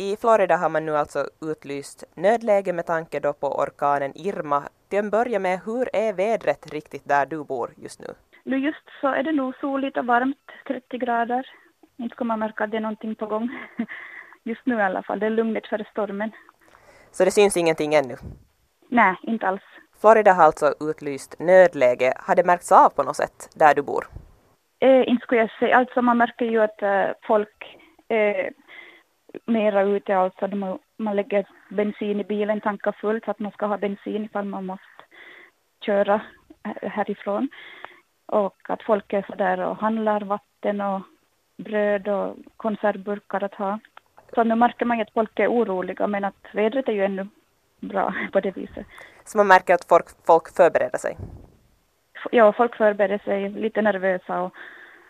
I Florida har man nu alltså utlyst nödläge med tanke då på orkanen Irma. Till en början med, hur är vädret riktigt där du bor just nu? Nu just så är det nog soligt och varmt, 30 grader. Inte kommer man märka att det är någonting på gång. Just nu i alla fall, det är lugnet före stormen. Så det syns ingenting ännu? Nej, inte alls. Florida har alltså utlyst nödläge. Har det märkts av på något sätt där du bor? Eh, inte skulle jag säga. Alltså man märker ju att eh, folk eh, mera ute. Alltså de, man lägger bensin i bilen, tankar fullt så att man ska ha bensin ifall man måste köra härifrån. Och att folk är så där och handlar vatten och bröd och konservburkar att ha. Så nu märker man ju att folk är oroliga men att vädret är ju ännu bra på det viset. Så man märker att folk, folk förbereder sig? Ja, folk förbereder sig, lite nervösa och,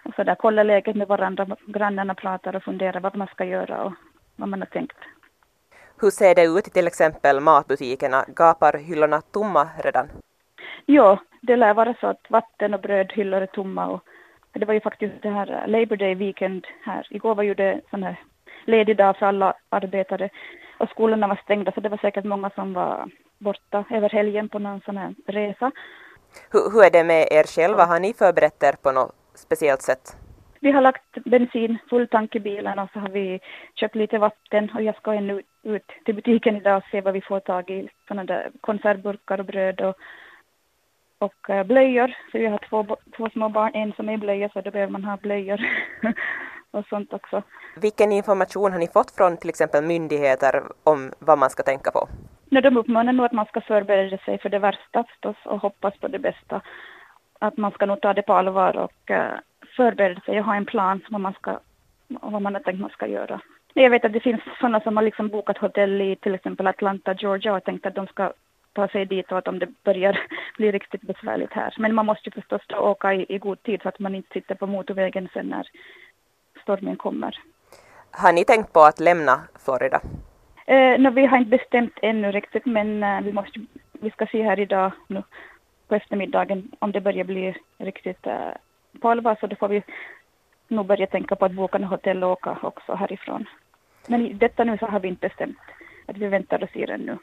och så där, kollar läget med varandra, grannarna pratar och funderar vad man ska göra och vad man har tänkt. Hur ser det ut i till exempel matbutikerna? Gapar hyllorna tomma redan? Ja, det lär vara så att vatten och brödhyllor är tomma och det var ju faktiskt det här Labour Day weekend här. Igår var ju det sån här ledig dag för alla arbetare och skolorna var stängda så det var säkert många som var borta över helgen på någon sån här resa. Hur, hur är det med er själva? Har ni förberett er på något speciellt sätt? Vi har lagt bensin, full tank i bilen och så har vi köpt lite vatten och jag ska ännu ut till butiken idag och se vad vi får tag i. Sådana där konservburkar och bröd och, och eh, blöjor. För vi har två, två små barn, en som är blöja så då behöver man ha blöjor och sånt också. Vilken information har ni fått från till exempel myndigheter om vad man ska tänka på? Nej, de uppmanar nog att man ska förbereda sig för det värsta förstås och hoppas på det bästa. Att man ska nog ta det på allvar och uh, förbereda sig och ha en plan vad man, ska, vad man har tänkt man ska göra. Jag vet att det finns sådana som har liksom bokat hotell i till exempel Atlanta, Georgia och tänkt att de ska ta sig dit och om det börjar bli riktigt besvärligt här. Men man måste ju förstås åka i, i god tid så att man inte sitter på motorvägen sen när stormen kommer. Har ni tänkt på att lämna Florida? Eh, no, vi har inte bestämt ännu riktigt men eh, vi, måste, vi ska se här idag nu på eftermiddagen om det börjar bli riktigt eh, på allvar så då får vi nog börja tänka på att boka en hotell och åka också härifrån. Men i detta nu så har vi inte bestämt att vi väntar och ser ännu.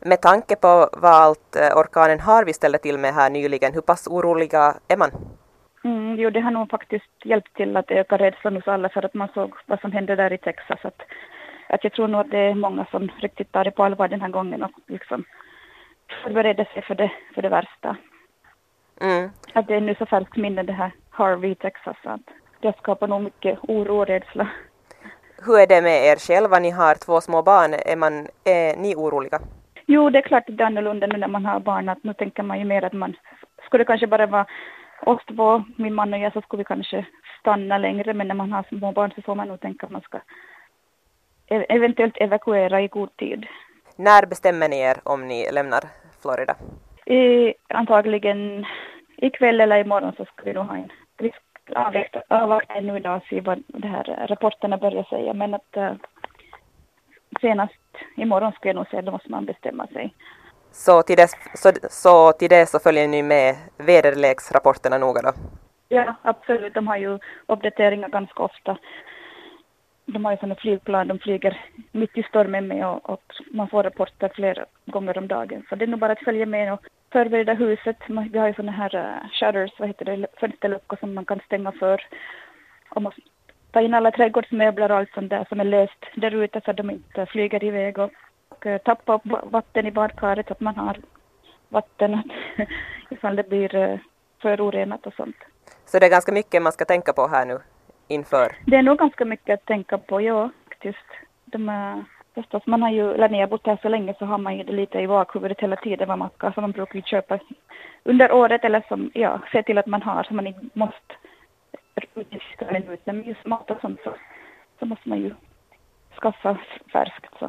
Med tanke på vad allt eh, orkanen har vi ställde till med här nyligen, hur pass oroliga är man? Mm, jo, det har nog faktiskt hjälpt till att öka rädslan hos alla för att man såg vad som hände där i Texas. Att, att jag tror nog att det är många som riktigt tar det på allvar den här gången och liksom förbereder sig för det, för det värsta. Mm. Att det är nu så färskt minne det här Harvey i Texas. Att det skapar nog mycket oro och rädsla. Hur är det med er själva? Ni har två små barn. Är, man, är ni oroliga? Jo, det är klart att det är annorlunda nu när man har barn. Att nu tänker man ju mer att man skulle kanske bara vara oss två, min man och jag, så skulle vi kanske stanna längre. Men när man har små barn så får man nog tänka att man ska eventuellt evakuera i god tid. När bestämmer ni er om ni lämnar Florida? I, antagligen ikväll eller imorgon så ska vi nog ha en vi avvakta ännu idag och se vad de här rapporterna börjar säga. Men att uh, senast imorgon ska jag nog säga, då måste man bestämma sig. Så till, dess, så, så till det så följer ni med väderleksrapporterna noga då? Ja, absolut. De har ju uppdateringar ganska ofta. De har ju sådana flygplan, de flyger mitt i stormen med och, och, man får rapporter flera gånger om dagen. Så det är nog bara att följa med och förbereda huset. Vi har ju sådana här uh, shutters, vad heter det, fönsterluckor som man kan stänga för. Och man ta in alla trädgårdsmöbler och allt sånt där som är löst där ute så att de inte flyger iväg. Och och eh, tappa upp vatten i badkaret så att man har vatten ifall det blir eh, förorenat och sånt. Så det är ganska mycket man ska tänka på här nu inför? Det är nog ganska mycket att tänka på, ja faktiskt. De förstås, man har ju, eller när jag bott här så länge så har man ju det lite i bakhuvudet hela tiden vad man ska, så man brukar ju köpa under året eller som, ja, se till att man har så man inte måste utnyttja minuten. Men just mat och sånt så, så måste man ju skaffa färskt så.